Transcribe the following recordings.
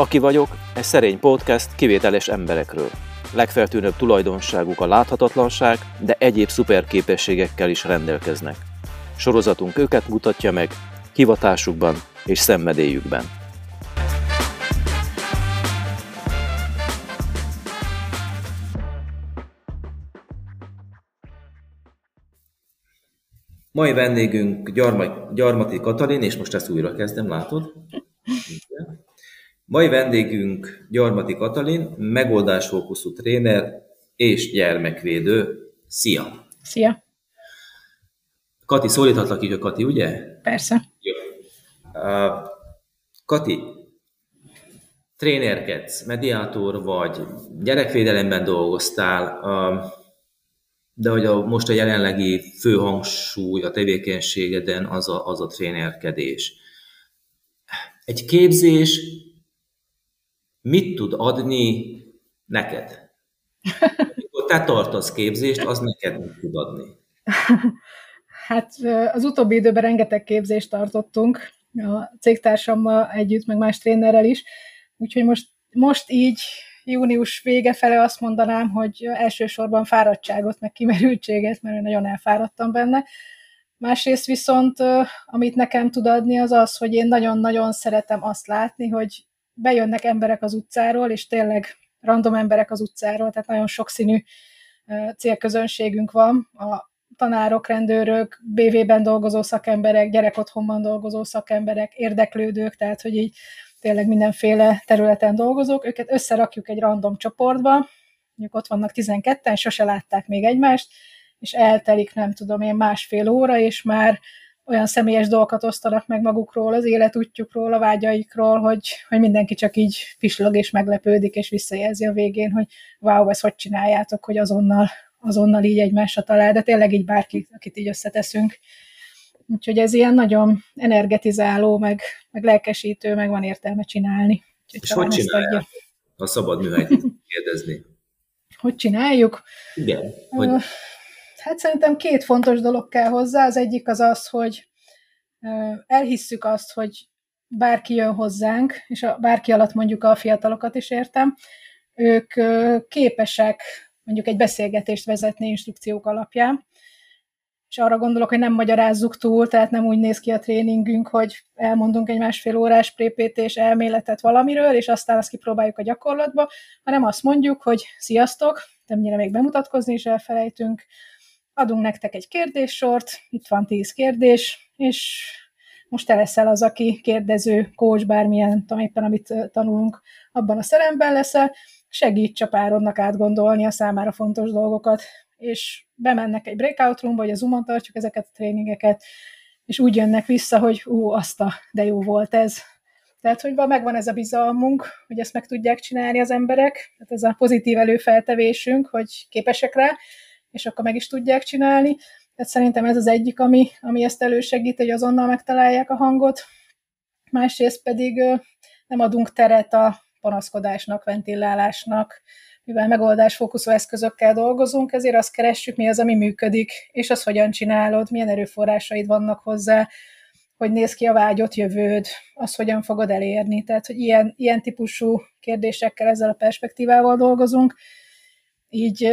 Aki vagyok, egy szerény podcast kivételes emberekről. Legfeltűnőbb tulajdonságuk a láthatatlanság, de egyéb szuperképességekkel is rendelkeznek. Sorozatunk őket mutatja meg, hivatásukban és szenvedélyükben. Mai vendégünk Gyarma, Gyarmati Katalin, és most ezt újra kezdem, látod? Mai vendégünk Gyarmati Katalin, megoldásfókuszú tréner és gyermekvédő. Szia! Szia! Kati, szólíthatlak így a Kati, ugye? Persze. Jó. Uh, Kati, trénerkedsz, mediátor vagy, gyerekvédelemben dolgoztál, uh, de hogy a, most a jelenlegi fő hangsúly a tevékenységeden az a, az a trénerkedés. Egy képzés mit tud adni neked? Amikor te tartasz képzést, az neked mit tud adni? Hát az utóbbi időben rengeteg képzést tartottunk, a cégtársammal együtt, meg más trénerrel is, úgyhogy most, most így június vége fele azt mondanám, hogy elsősorban fáradtságot, meg kimerültséget, mert én nagyon elfáradtam benne. Másrészt viszont, amit nekem tud adni, az az, hogy én nagyon-nagyon szeretem azt látni, hogy bejönnek emberek az utcáról, és tényleg random emberek az utcáról, tehát nagyon sokszínű célközönségünk van. A tanárok, rendőrök, BV-ben dolgozó szakemberek, gyerekotthonban dolgozó szakemberek, érdeklődők, tehát hogy így tényleg mindenféle területen dolgozók, őket összerakjuk egy random csoportba, mondjuk ott vannak 12-en, sose látták még egymást, és eltelik, nem tudom én, másfél óra, és már olyan személyes dolgokat osztanak meg magukról, az életútjukról, a vágyaikról, hogy, hogy mindenki csak így pislog és meglepődik, és visszajelzi a végén, hogy wow, ezt hogy csináljátok, hogy azonnal, azonnal így egymásra talál, de tényleg így bárki, akit így összeteszünk. Úgyhogy ez ilyen nagyon energetizáló, meg, meg lelkesítő, meg van értelme csinálni. Úgyhogy és hogy csinálják? A szabad műhelyt kérdezni. Hogy csináljuk? Igen. Hogy... Hát szerintem két fontos dolog kell hozzá. Az egyik az az, hogy elhisszük azt, hogy bárki jön hozzánk, és a bárki alatt mondjuk a fiatalokat is értem, ők képesek mondjuk egy beszélgetést vezetni instrukciók alapján, és arra gondolok, hogy nem magyarázzuk túl, tehát nem úgy néz ki a tréningünk, hogy elmondunk egy másfél órás prépítés elméletet valamiről, és aztán azt kipróbáljuk a gyakorlatba, hanem azt mondjuk, hogy sziasztok, többnyire még bemutatkozni is elfelejtünk, adunk nektek egy kérdéssort, itt van tíz kérdés, és most te leszel az, aki kérdező, kócs, bármilyen, tudom éppen, amit tanulunk, abban a szeremben leszel, segíts a párodnak átgondolni a számára fontos dolgokat, és bemennek egy breakout roomba, vagy a Zoom-on tartjuk ezeket a tréningeket, és úgy jönnek vissza, hogy ú, azt a, de jó volt ez. Tehát, hogy van, megvan ez a bizalmunk, hogy ezt meg tudják csinálni az emberek, tehát ez a pozitív előfeltevésünk, hogy képesek rá, és akkor meg is tudják csinálni. Tehát szerintem ez az egyik, ami, ami ezt elősegít, hogy azonnal megtalálják a hangot. Másrészt pedig nem adunk teret a panaszkodásnak, ventilálásnak, mivel megoldásfókuszú eszközökkel dolgozunk, ezért azt keressük, mi az, ami működik, és az hogyan csinálod, milyen erőforrásaid vannak hozzá, hogy néz ki a vágyott jövőd, azt hogyan fogod elérni. Tehát, hogy ilyen, ilyen típusú kérdésekkel ezzel a perspektívával dolgozunk. Így,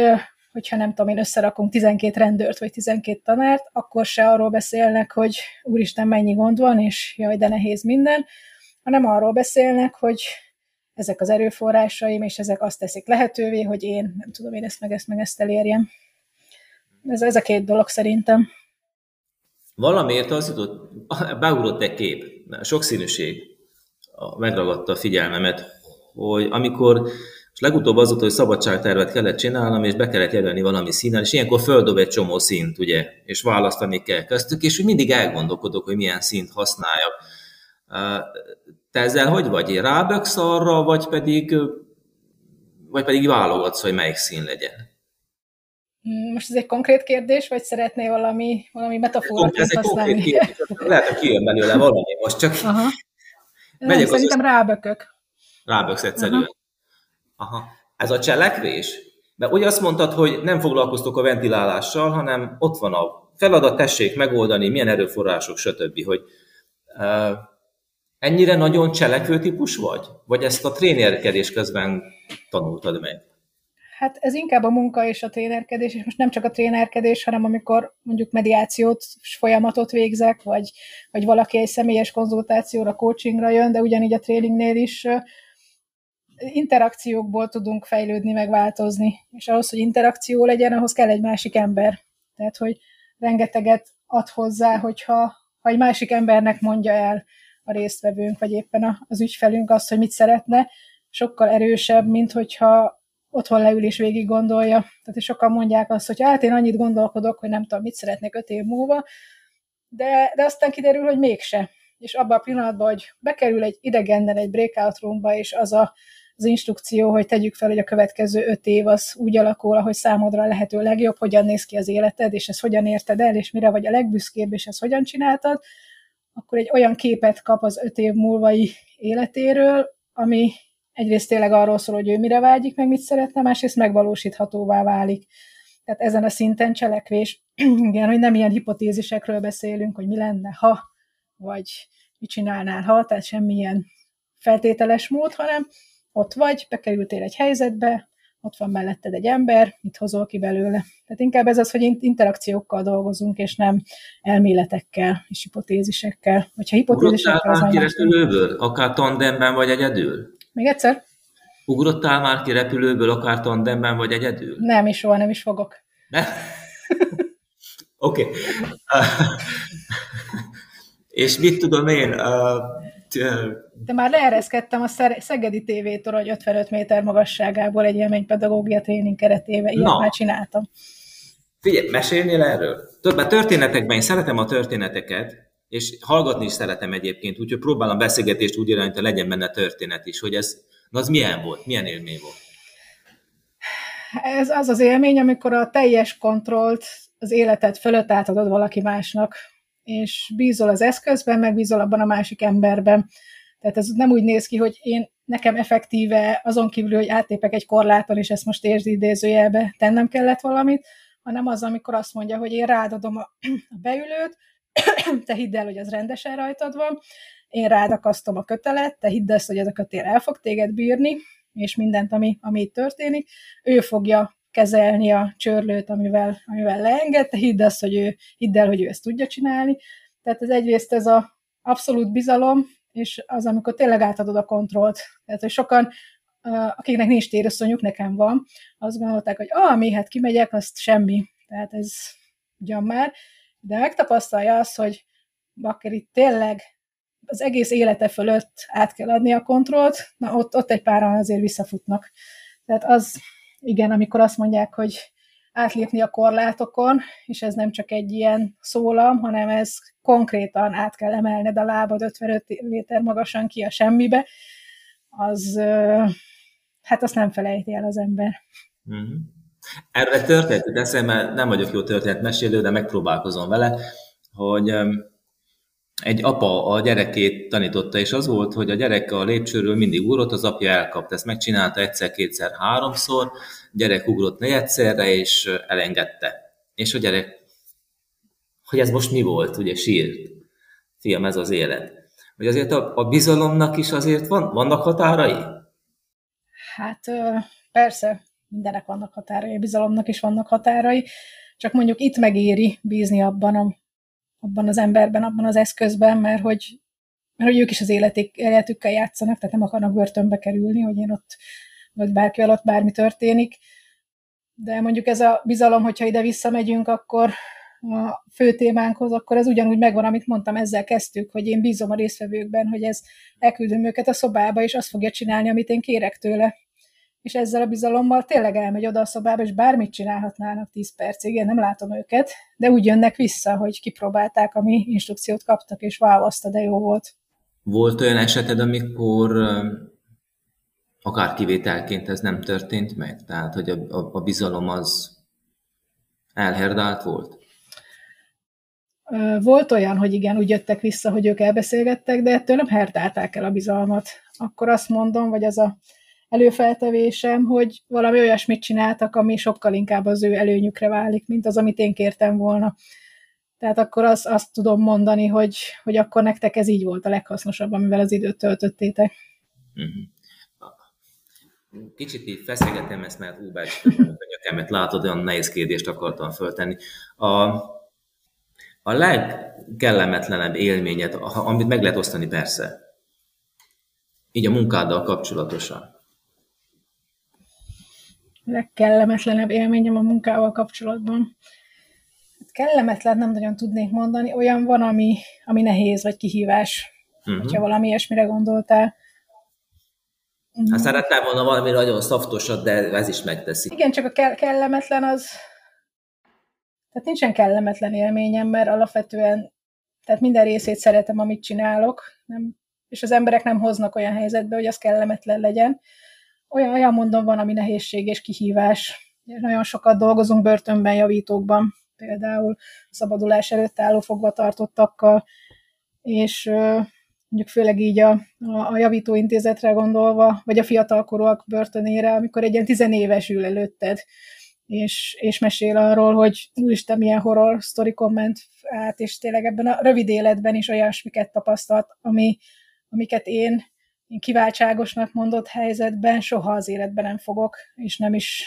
hogyha nem tudom én, összerakunk 12 rendőrt vagy 12 tanárt, akkor se arról beszélnek, hogy úristen, mennyi gond van, és jaj, de nehéz minden, hanem arról beszélnek, hogy ezek az erőforrásaim, és ezek azt teszik lehetővé, hogy én nem tudom én ezt meg ezt meg ezt elérjem. Ez, ez a két dolog szerintem. Valamiért az jutott, beugrott egy kép, sokszínűség megragadta a figyelmemet, hogy amikor és legutóbb az volt, hogy szabadságtervet kellett csinálnom, és be kellett jelölni valami színnel, és ilyenkor földob egy csomó színt, ugye, és választani kell köztük, és úgy mindig elgondolkodok, hogy milyen színt használjak. Te ezzel hogy vagy? Ráböksz arra, vagy pedig, vagy pedig válogatsz, hogy melyik szín legyen? Most ez egy konkrét kérdés, vagy szeretnél valami, valami metaforát ez használni? Konkrét kérdés, lehet, hogy kijön belőle valami, most csak Aha. Nem, szerintem az... rábökök. Ráböksz egyszerűen. Aha. Aha. Ez a cselekvés? Mert ugye azt mondtad, hogy nem foglalkoztok a ventilálással, hanem ott van a feladat, tessék megoldani, milyen erőforrások, stb. Hogy, uh, Ennyire nagyon cselekvő típus vagy? Vagy ezt a trénerkedés közben tanultad meg? Hát ez inkább a munka és a trénerkedés, és most nem csak a trénerkedés, hanem amikor mondjuk mediációt, folyamatot végzek, vagy, vagy valaki egy személyes konzultációra, coachingra jön, de ugyanígy a tréningnél is interakciókból tudunk fejlődni, megváltozni. És ahhoz, hogy interakció legyen, ahhoz kell egy másik ember. Tehát, hogy rengeteget ad hozzá, hogyha ha egy másik embernek mondja el a résztvevőnk, vagy éppen az ügyfelünk azt, hogy mit szeretne, sokkal erősebb, mint hogyha otthon leül és végig gondolja. Tehát sokan mondják azt, hogy hát én annyit gondolkodok, hogy nem tudom, mit szeretnék öt év múlva, de, de aztán kiderül, hogy mégse. És abban a pillanatban, hogy bekerül egy idegennel egy breakout roomba, és az a, az instrukció, hogy tegyük fel, hogy a következő öt év az úgy alakul, ahogy számodra lehető legjobb, hogyan néz ki az életed, és ezt hogyan érted el, és mire vagy a legbüszkébb, és ezt hogyan csináltad, akkor egy olyan képet kap az öt év múlvai életéről, ami egyrészt tényleg arról szól, hogy ő mire vágyik, meg mit szeretne, másrészt megvalósíthatóvá válik. Tehát ezen a szinten cselekvés, igen, hogy nem ilyen hipotézisekről beszélünk, hogy mi lenne, ha, vagy mit csinálnál, ha, tehát semmilyen feltételes mód, hanem ott vagy, bekerültél egy helyzetbe, ott van melletted egy ember, mit hozol ki belőle. Tehát inkább ez az, hogy interakciókkal dolgozunk, és nem elméletekkel és hipotézisekkel. Hogyha hipotézisekkel... Ugrottál akár tandemben vagy egyedül? Még egyszer? Ugrottál már ki repülőből, akár tandemben vagy egyedül? Nem, és soha nem is fogok. Oké. Okay. és mit tudom én, uh, de már leereszkedtem a Szegedi TV-től, hogy 55 méter magasságából egy élménypedagógia tréning keretében. Ilyet Na. már csináltam. Figyelj, mesélnél erről? Többet történetekben, én szeretem a történeteket, és hallgatni is szeretem egyébként, úgyhogy próbálom beszélgetést úgy irányítani, hogy legyen benne történet is, hogy ez, na az milyen volt, milyen élmény volt? Ez az az élmény, amikor a teljes kontrollt az életed fölött átadod valaki másnak és bízol az eszközben, meg bízol abban a másik emberben. Tehát ez nem úgy néz ki, hogy én nekem effektíve azon kívül, hogy áttépek egy korláton, és ezt most érzi idézőjelbe, tennem kellett valamit, hanem az, amikor azt mondja, hogy én rádadom a, a beülőt, te hidd el, hogy az rendesen rajtad van, én rád akasztom a kötelet, te hidd ezt, hogy ez a kötél el fog téged bírni, és mindent, ami, ami itt történik, ő fogja kezelni a csörlőt, amivel, amivel leengedte, hidd azt, hogy ő, hidd el, hogy ő ezt tudja csinálni. Tehát ez egyrészt ez a abszolút bizalom, és az, amikor tényleg átadod a kontrollt. Tehát, hogy sokan, akiknek nincs térösszonyuk, nekem van, azt gondolták, hogy ah, mi, hát kimegyek, azt semmi. Tehát ez ugyan már. De megtapasztalja azt, hogy Bakker itt tényleg az egész élete fölött át kell adni a kontrollt, na ott, ott egy páran azért visszafutnak. Tehát az, igen, amikor azt mondják, hogy átlépni a korlátokon, és ez nem csak egy ilyen szólam, hanem ez konkrétan át kell emelned a lábad 55 méter magasan ki a semmibe, az hát azt nem felejti el az ember. Mm-hmm. Erre történet eszembe, nem vagyok jó történetmesélő, de megpróbálkozom vele, hogy egy apa a gyerekét tanította, és az volt, hogy a gyerek a lépcsőről mindig ugrott, az apja elkapta. Ezt megcsinálta egyszer, kétszer, háromszor, a gyerek ugrott egyszerre, és elengedte. És a gyerek, hogy ez most mi volt, ugye sírt. Fiam, ez az élet. Hogy azért a, a bizalomnak is azért van, vannak határai? Hát persze, mindenek vannak határai, a bizalomnak is vannak határai, csak mondjuk itt megéri bízni abban, abban az emberben, abban az eszközben, mert hogy, mert hogy ők is az életük, életükkel játszanak, tehát nem akarnak börtönbe kerülni, hogy én ott, vagy bárkivel ott bármi történik. De mondjuk ez a bizalom, hogyha ide visszamegyünk, akkor a fő témánkhoz, akkor ez ugyanúgy megvan, amit mondtam, ezzel kezdtük, hogy én bízom a résztvevőkben, hogy ez elküldöm őket a szobába, és azt fogja csinálni, amit én kérek tőle és ezzel a bizalommal tényleg elmegy oda a szobába, és bármit csinálhatnának 10 percig, én nem látom őket, de úgy jönnek vissza, hogy kipróbálták, ami instrukciót kaptak, és wow, azt de jó volt. Volt olyan eseted, amikor akár kivételként ez nem történt meg? Tehát, hogy a, a, a bizalom az elherdált volt? Volt olyan, hogy igen, úgy jöttek vissza, hogy ők elbeszélgettek, de ettől nem herdálták el a bizalmat. Akkor azt mondom, vagy az a előfeltevésem, hogy valami olyasmit csináltak, ami sokkal inkább az ő előnyükre válik, mint az, amit én kértem volna. Tehát akkor azt, azt tudom mondani, hogy, hogy akkor nektek ez így volt a leghasznosabb, amivel az időt töltöttétek. Uh-huh. Kicsit így feszegetem ezt, mert ú, bácsi, nyakemet látod, olyan nehéz kérdést akartam föltenni. A, a legkellemetlenebb élményet, amit meg lehet osztani persze, így a munkáddal kapcsolatosan. Legkellemetlenebb élményem a munkával kapcsolatban. Hát kellemetlen nem nagyon tudnék mondani. Olyan van, ami, ami nehéz, vagy kihívás, uh-huh. hogyha valami ilyesmire gondoltál. Hát szeretném volna valami nagyon szaftosat, de ez is megteszi. Igen, csak a ke- kellemetlen az... Tehát nincsen kellemetlen élményem, mert alapvetően tehát minden részét szeretem, amit csinálok, nem, és az emberek nem hoznak olyan helyzetbe, hogy az kellemetlen legyen. Olyan, olyan mondom van, ami nehézség és kihívás. Nagyon sokat dolgozunk börtönben, javítókban, például szabadulás előtt álló fogvatartottakkal, és mondjuk főleg így a, a, a javítóintézetre gondolva, vagy a fiatalkorúak börtönére, amikor egy ilyen tizenéves ül előtted, és, és mesél arról, hogy úristen, milyen horror sztorikon ment át, és tényleg ebben a rövid életben is olyasmiket tapasztalt, ami, amiket én kiváltságosnak mondott helyzetben soha az életben nem fogok, és nem is,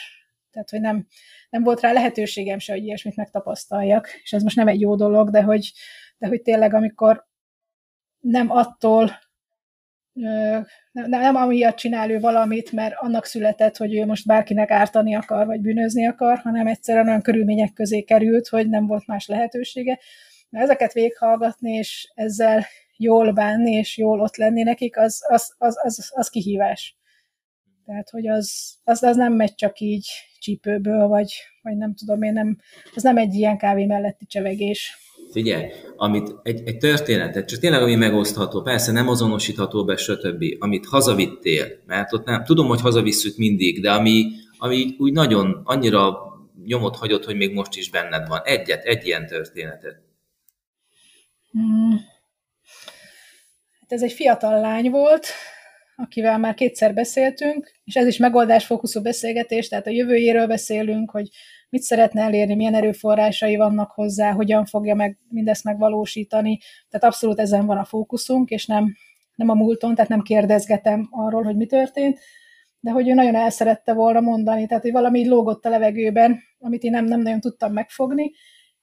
tehát hogy nem, nem volt rá lehetőségem se, hogy ilyesmit megtapasztaljak, és ez most nem egy jó dolog, de hogy, de hogy tényleg amikor nem attól, nem, nem amiatt csinál ő valamit, mert annak született, hogy ő most bárkinek ártani akar, vagy bűnözni akar, hanem egyszerűen olyan körülmények közé került, hogy nem volt más lehetősége. Mert ezeket véghallgatni, és ezzel jól bánni, és jól ott lenni nekik, az, az, az, az, az kihívás. Tehát, hogy az, az, az nem megy csak így csípőből, vagy, vagy nem tudom én, nem, az nem egy ilyen kávé melletti csevegés. Figyelj, amit egy, egy történetet, csak tényleg ami megosztható, persze nem azonosítható be, stb., amit hazavittél, mert ott nem, tudom, hogy hazavisszük mindig, de ami, ami úgy nagyon annyira nyomot hagyott, hogy még most is benned van. Egyet, egy ilyen történetet. Hmm. Ez egy fiatal lány volt, akivel már kétszer beszéltünk, és ez is megoldásfókuszú beszélgetés, tehát a jövőjéről beszélünk, hogy mit szeretne elérni, milyen erőforrásai vannak hozzá, hogyan fogja meg mindezt megvalósítani. Tehát abszolút ezen van a fókuszunk, és nem, nem a múlton, tehát nem kérdezgetem arról, hogy mi történt, de hogy ő nagyon el szerette volna mondani, tehát hogy valami lógott a levegőben, amit én nem, nem nagyon tudtam megfogni,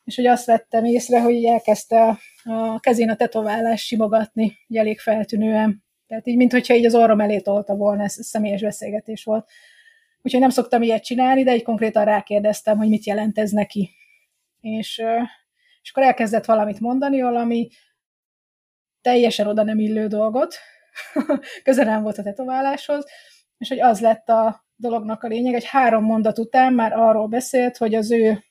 és hogy azt vettem észre, hogy elkezdte a, a kezén a tetoválást simogatni, elég feltűnően. Tehát így, mintha így az orrom elé tolta volna, ez személyes beszélgetés volt. Úgyhogy nem szoktam ilyet csinálni, de egy konkrétan rákérdeztem, hogy mit jelent ez neki. És, és akkor elkezdett valamit mondani, valami teljesen oda nem illő dolgot, közel nem volt a tetováláshoz, és hogy az lett a dolognak a lényeg, egy három mondat után már arról beszélt, hogy az ő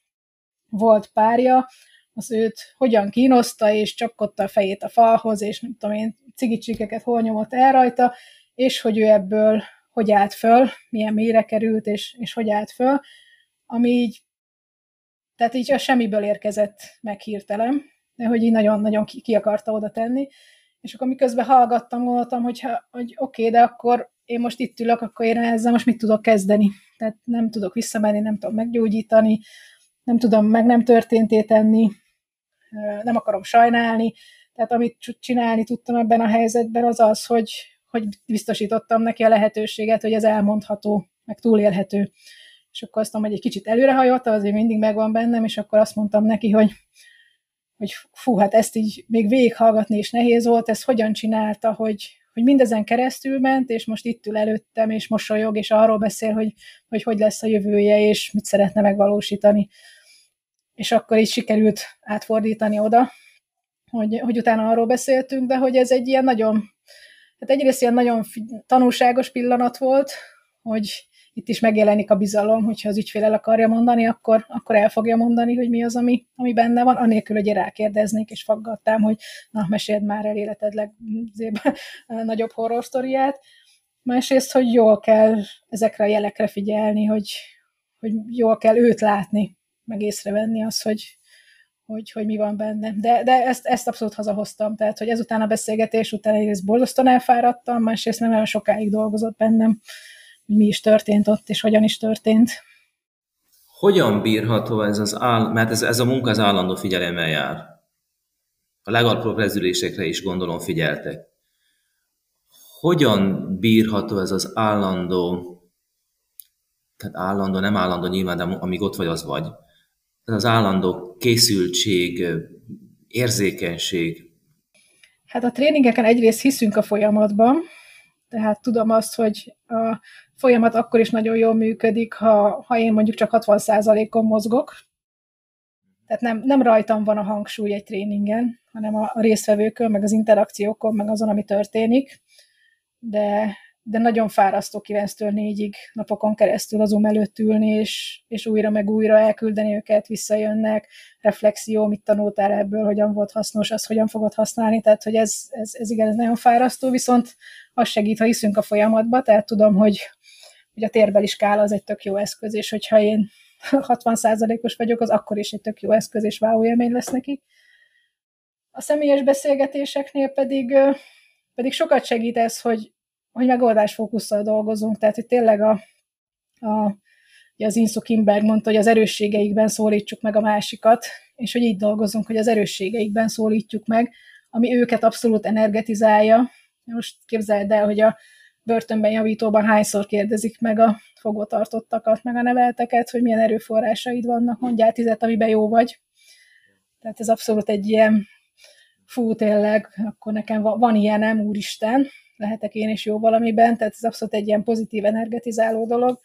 volt párja, az őt hogyan kínoszta, és csapkodta a fejét a falhoz, és nem tudom én, cigicsikeket hol nyomott el rajta, és hogy ő ebből hogy állt föl, milyen mélyre került, és, és hogy állt föl, ami így, tehát így a semmiből érkezett meg hirtelen, de hogy így nagyon-nagyon ki, ki akarta oda tenni, és akkor miközben hallgattam, gondoltam, hogy, hogy oké, okay, de akkor én most itt ülök, akkor én ezzel most mit tudok kezdeni? Tehát nem tudok visszamenni, nem tudom meggyógyítani, nem tudom meg nem történté tenni, nem akarom sajnálni, tehát amit csinálni tudtam ebben a helyzetben, az az, hogy, hogy biztosítottam neki a lehetőséget, hogy ez elmondható, meg túlélhető. És akkor azt mondom, hogy egy kicsit előrehajoltam, azért mindig megvan bennem, és akkor azt mondtam neki, hogy, hogy fú, hát ezt így még végighallgatni is nehéz volt, ez hogyan csinálta, hogy, hogy mindezen keresztül ment, és most itt ül előttem, és mosolyog, és arról beszél, hogy hogy, hogy lesz a jövője, és mit szeretne megvalósítani. És akkor így sikerült átfordítani oda, hogy, hogy utána arról beszéltünk, de hogy ez egy ilyen nagyon Hát egyrészt ilyen nagyon tanulságos pillanat volt, hogy itt is megjelenik a bizalom, hogyha az ügyfél el akarja mondani, akkor, akkor el fogja mondani, hogy mi az, ami, ami benne van, anélkül, hogy én rákérdeznék, és faggattam, hogy na, meséld már el életed legnagyobb horror sztoriát. Másrészt, hogy jól kell ezekre a jelekre figyelni, hogy, hogy jól kell őt látni, meg észrevenni az, hogy, hogy, hogy mi van benne. De, de ezt, ezt abszolút hazahoztam, tehát hogy ezután a beszélgetés után egyrészt borzasztóan elfáradtam, másrészt nem olyan sokáig dolgozott bennem, mi is történt ott, és hogyan is történt. hogyan bírható ez az áll, mert ez, ez a munka az állandó figyelemmel jár. A legalapróbb rezülésekre is gondolom figyeltek. Hogyan bírható ez az állandó, tehát állandó, nem állandó nyilván, de amíg ott vagy, az vagy. Ez az állandó készültség, érzékenység. Hát a tréningeken egyrészt hiszünk a folyamatban, tehát tudom azt, hogy a folyamat akkor is nagyon jól működik, ha, ha én mondjuk csak 60%-on mozgok. Tehát nem, nem rajtam van a hangsúly egy tréningen, hanem a, a résztvevőkön, meg az interakciókon, meg azon, ami történik. De, de nagyon fárasztó 9-től 4-ig napokon keresztül az előtt ülni, és, és újra meg újra elküldeni őket, visszajönnek, reflexió, mit tanultál ebből, hogyan volt hasznos, az hogyan fogod használni, tehát hogy ez, ez, ez igen, ez nagyon fárasztó, viszont az segít, ha hiszünk a folyamatba, tehát tudom, hogy, hogy a térbeli skála az egy tök jó eszköz, és hogyha én 60%-os vagyok, az akkor is egy tök jó eszköz, és wow élmény lesz nekik. A személyes beszélgetéseknél pedig, pedig sokat segít ez, hogy, hogy megoldásfókusszal dolgozunk, tehát hogy tényleg a, a az Insu Kimberg mondta, hogy az erősségeikben szólítsuk meg a másikat, és hogy így dolgozunk, hogy az erősségeikben szólítjuk meg, ami őket abszolút energetizálja. Most képzeld el, hogy a börtönben javítóban hányszor kérdezik meg a fogvatartottakat, meg a nevelteket, hogy milyen erőforrásaid vannak, mondjál tizet, amiben jó vagy. Tehát ez abszolút egy ilyen, fú, tényleg, akkor nekem van, van ilyenem, úristen, lehetek én is jó valamiben, tehát ez abszolút egy ilyen pozitív energetizáló dolog.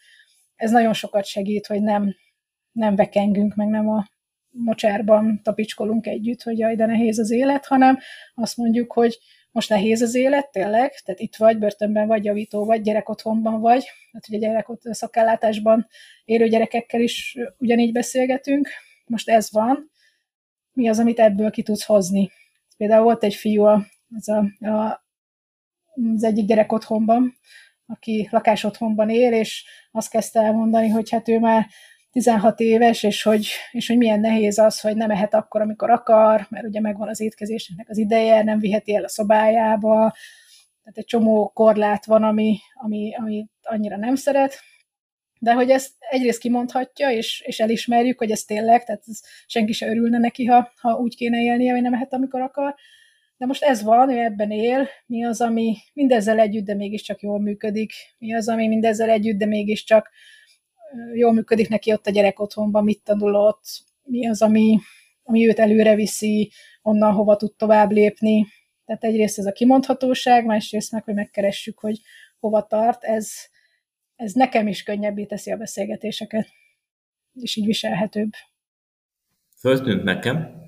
Ez nagyon sokat segít, hogy nem, nem vekengünk, meg nem a mocsárban tapicskolunk együtt, hogy jaj, de nehéz az élet, hanem azt mondjuk, hogy most nehéz az élet, tényleg, tehát itt vagy, börtönben vagy, javító vagy, gyerekotthonban vagy, tehát ugye gyerek szakellátásban élő gyerekekkel is ugyanígy beszélgetünk, most ez van, mi az, amit ebből ki tudsz hozni. Például volt egy fiú az, a, a, az egyik gyerek otthonban, aki lakásotthonban él, és azt kezdte elmondani, hogy hát ő már 16 éves, és hogy, és hogy milyen nehéz az, hogy nem ehet akkor, amikor akar, mert ugye megvan az étkezésnek az ideje, nem viheti el a szobájába, tehát egy csomó korlát van, ami, ami, ami annyira nem szeret, de hogy ezt egyrészt kimondhatja, és, és elismerjük, hogy ez tényleg, tehát ez, senki se örülne neki, ha, ha úgy kéne élnie, hogy nem ehet, amikor akar, de most ez van, ő ebben él, mi az, ami mindezzel együtt, de mégiscsak jól működik, mi az, ami mindezzel együtt, de mégiscsak jól működik neki ott a gyerek otthonban, mit tanulott, mi az, ami, ami őt előre viszi, onnan hova tud tovább lépni. Tehát egyrészt ez a kimondhatóság, másrészt meg, hogy megkeressük, hogy hova tart, ez, ez nekem is könnyebbé teszi a beszélgetéseket, és így viselhetőbb. Föltűnt nekem,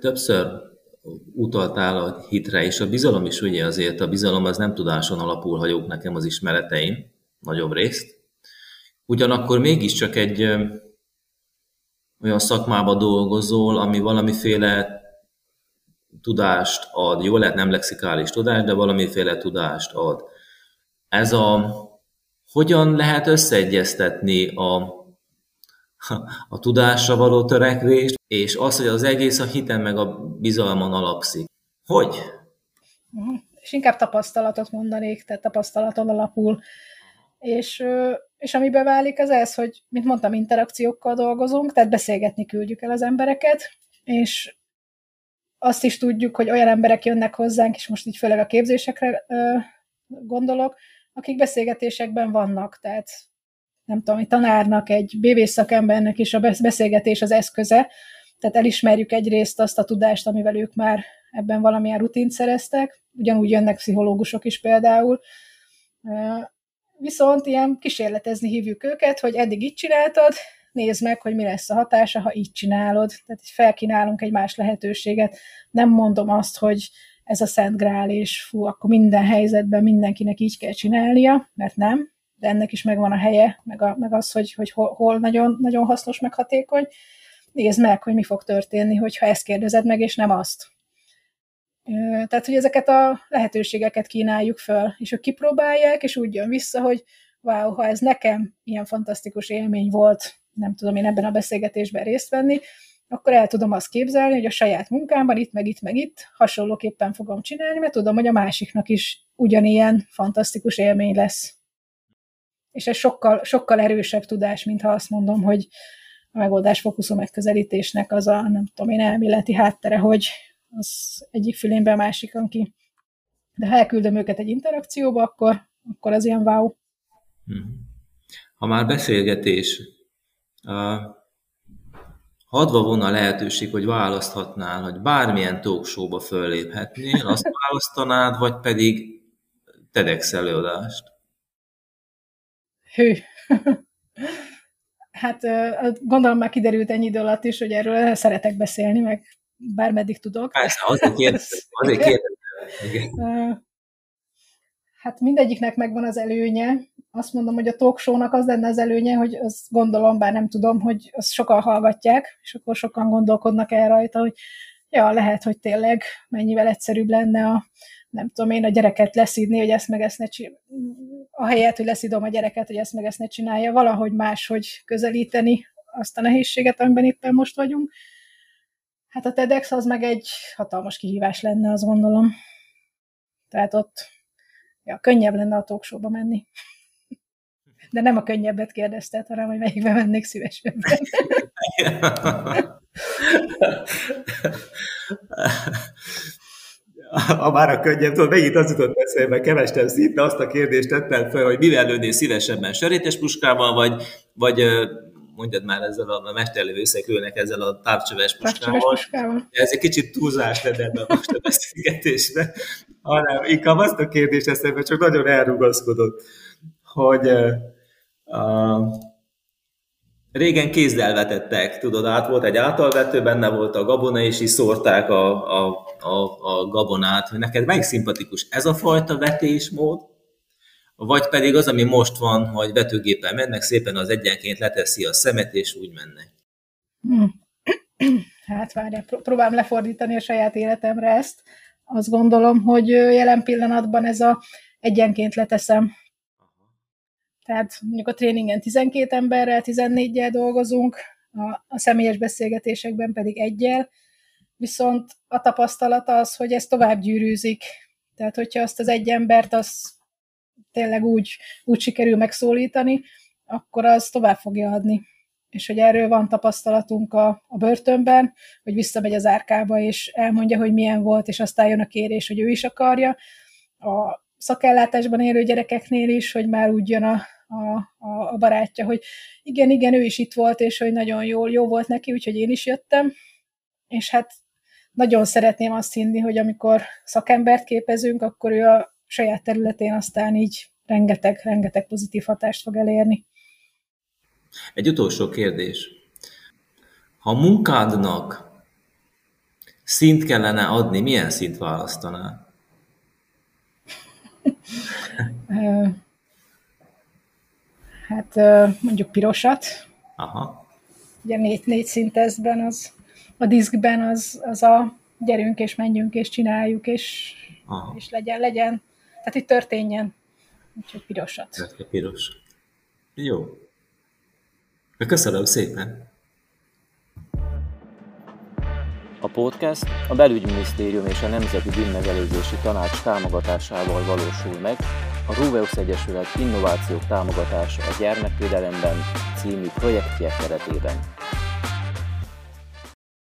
többször utaltál a hitre, és a bizalom is ugye azért, a bizalom az nem tudáson alapul, ha jók nekem az ismereteim, nagyobb részt, Ugyanakkor mégiscsak egy olyan szakmába dolgozol, ami valamiféle tudást ad. Jó, lehet nem lexikális tudás, de valamiféle tudást ad. Ez a, hogyan lehet összeegyeztetni a, a tudásra való törekvést, és az, hogy az egész a hiten meg a bizalmon alapszik. Hogy? Mhm. És inkább tapasztalatot mondanék, tehát tapasztalaton alapul. És és ami beválik az ez, hogy, mint mondtam, interakciókkal dolgozunk, tehát beszélgetni küldjük el az embereket, és azt is tudjuk, hogy olyan emberek jönnek hozzánk, és most így főleg a képzésekre gondolok, akik beszélgetésekben vannak, tehát nem tudom, egy tanárnak, egy BV szakembernek is a beszélgetés az eszköze, tehát elismerjük egyrészt azt a tudást, amivel ők már ebben valamilyen rutint szereztek, ugyanúgy jönnek pszichológusok is például, Viszont ilyen kísérletezni hívjuk őket, hogy eddig így csináltad, nézd meg, hogy mi lesz a hatása, ha így csinálod. Tehát felkínálunk egy más lehetőséget. Nem mondom azt, hogy ez a Szent Grál, és fú, akkor minden helyzetben mindenkinek így kell csinálnia, mert nem, de ennek is megvan a helye, meg, a, meg az, hogy, hogy hol, nagyon, nagyon hasznos, meg hatékony. Nézd meg, hogy mi fog történni, hogyha ezt kérdezed meg, és nem azt. Tehát, hogy ezeket a lehetőségeket kínáljuk föl, és ők kipróbálják, és úgy jön vissza, hogy wow, ha ez nekem ilyen fantasztikus élmény volt, nem tudom én ebben a beszélgetésben részt venni, akkor el tudom azt képzelni, hogy a saját munkámban itt, meg itt, meg itt hasonlóképpen fogom csinálni, mert tudom, hogy a másiknak is ugyanilyen fantasztikus élmény lesz. És ez sokkal, sokkal erősebb tudás, mint ha azt mondom, hogy a megoldás fókuszú megközelítésnek az a, nem tudom én, elméleti háttere, hogy az egyik fülénbe a másikon ki. De ha elküldöm őket egy interakcióba, akkor, akkor az ilyen wow. Hmm. Ha már beszélgetés, hadva volna lehetőség, hogy választhatnál, hogy bármilyen talkshowba fölléphetnél, azt választanád, vagy pedig TEDx előadást? Hű. hát gondolom már kiderült ennyi idő alatt is, hogy erről szeretek beszélni, meg bármeddig tudok. Persze, azért kérdezem. Azért kérdezem. Hát mindegyiknek megvan az előnye. Azt mondom, hogy a talk show-nak az lenne az előnye, hogy azt gondolom, bár nem tudom, hogy azt sokan hallgatják, és akkor sokan gondolkodnak el rajta, hogy ja, lehet, hogy tényleg mennyivel egyszerűbb lenne a, nem tudom én, a gyereket leszídni, hogy ezt meg ezt ne csinálja. helyet, hogy leszidom a gyereket, hogy ezt meg ezt ne csinálja, valahogy máshogy közelíteni azt a nehézséget, amiben éppen most vagyunk. Hát a TEDx az meg egy hatalmas kihívás lenne, azt gondolom. Tehát ott ja, könnyebb lenne a talkshowba menni. De nem a könnyebbet kérdezted, hanem hogy melyikbe mennék szívesebben. a már a könnyebb, tudod, megint az jutott eszembe, kevestem szinte azt a kérdést tettem fel, hogy mivel lőnél szívesebben, sörétes puskával, vagy, vagy mondjad már ezzel a mesterlő összeklőnek ezzel a távcsöves puskával. puskával. Ez egy kicsit túlzás lenne ebben most a beszélgetésben, hanem inkább azt a kérdést eszembe, csak nagyon elrugaszkodott, hogy uh, régen kézzel vetettek, tudod, át volt egy általvető, benne volt a gabona, és is szórták a, a, a, a gabonát, hogy neked meg szimpatikus ez a fajta vetésmód, vagy pedig az, ami most van, hogy vetőgéppel mennek, szépen az egyenként leteszi a szemet, és úgy mennek. Hmm. Hát várjál, próbálom lefordítani a saját életemre ezt. Azt gondolom, hogy jelen pillanatban ez a egyenként leteszem. Tehát mondjuk a tréningen 12 emberrel, 14-jel dolgozunk, a, a személyes beszélgetésekben pedig egyel, viszont a tapasztalata az, hogy ez tovább gyűrűzik. Tehát, hogyha azt az egy embert, az tényleg úgy, úgy sikerül megszólítani, akkor az tovább fogja adni. És hogy erről van tapasztalatunk a, a börtönben, hogy visszamegy az árkába, és elmondja, hogy milyen volt, és aztán jön a kérés, hogy ő is akarja. A szakellátásban élő gyerekeknél is, hogy már úgy jön a, a, a barátja, hogy igen, igen, ő is itt volt, és hogy nagyon jól, jó volt neki, úgyhogy én is jöttem. És hát nagyon szeretném azt hinni, hogy amikor szakembert képezünk, akkor ő a saját területén aztán így rengeteg, rengeteg pozitív hatást fog elérni. Egy utolsó kérdés. Ha a munkádnak szint kellene adni, milyen szint választanál? hát mondjuk pirosat. Aha. Ugye négy, négy szintezben az, a diszkben az, az a gyerünk és menjünk és csináljuk, és, Aha. és legyen, legyen tehát itt történjen. Úgyhogy pirosat. Tehát piros. Jó. Köszönöm szépen. A podcast a Belügyminisztérium és a Nemzeti Bűnmegelőzési Tanács támogatásával valósul meg a Ruveus Egyesület Innovációk támogatása a gyermekvédelemben című projektje keretében.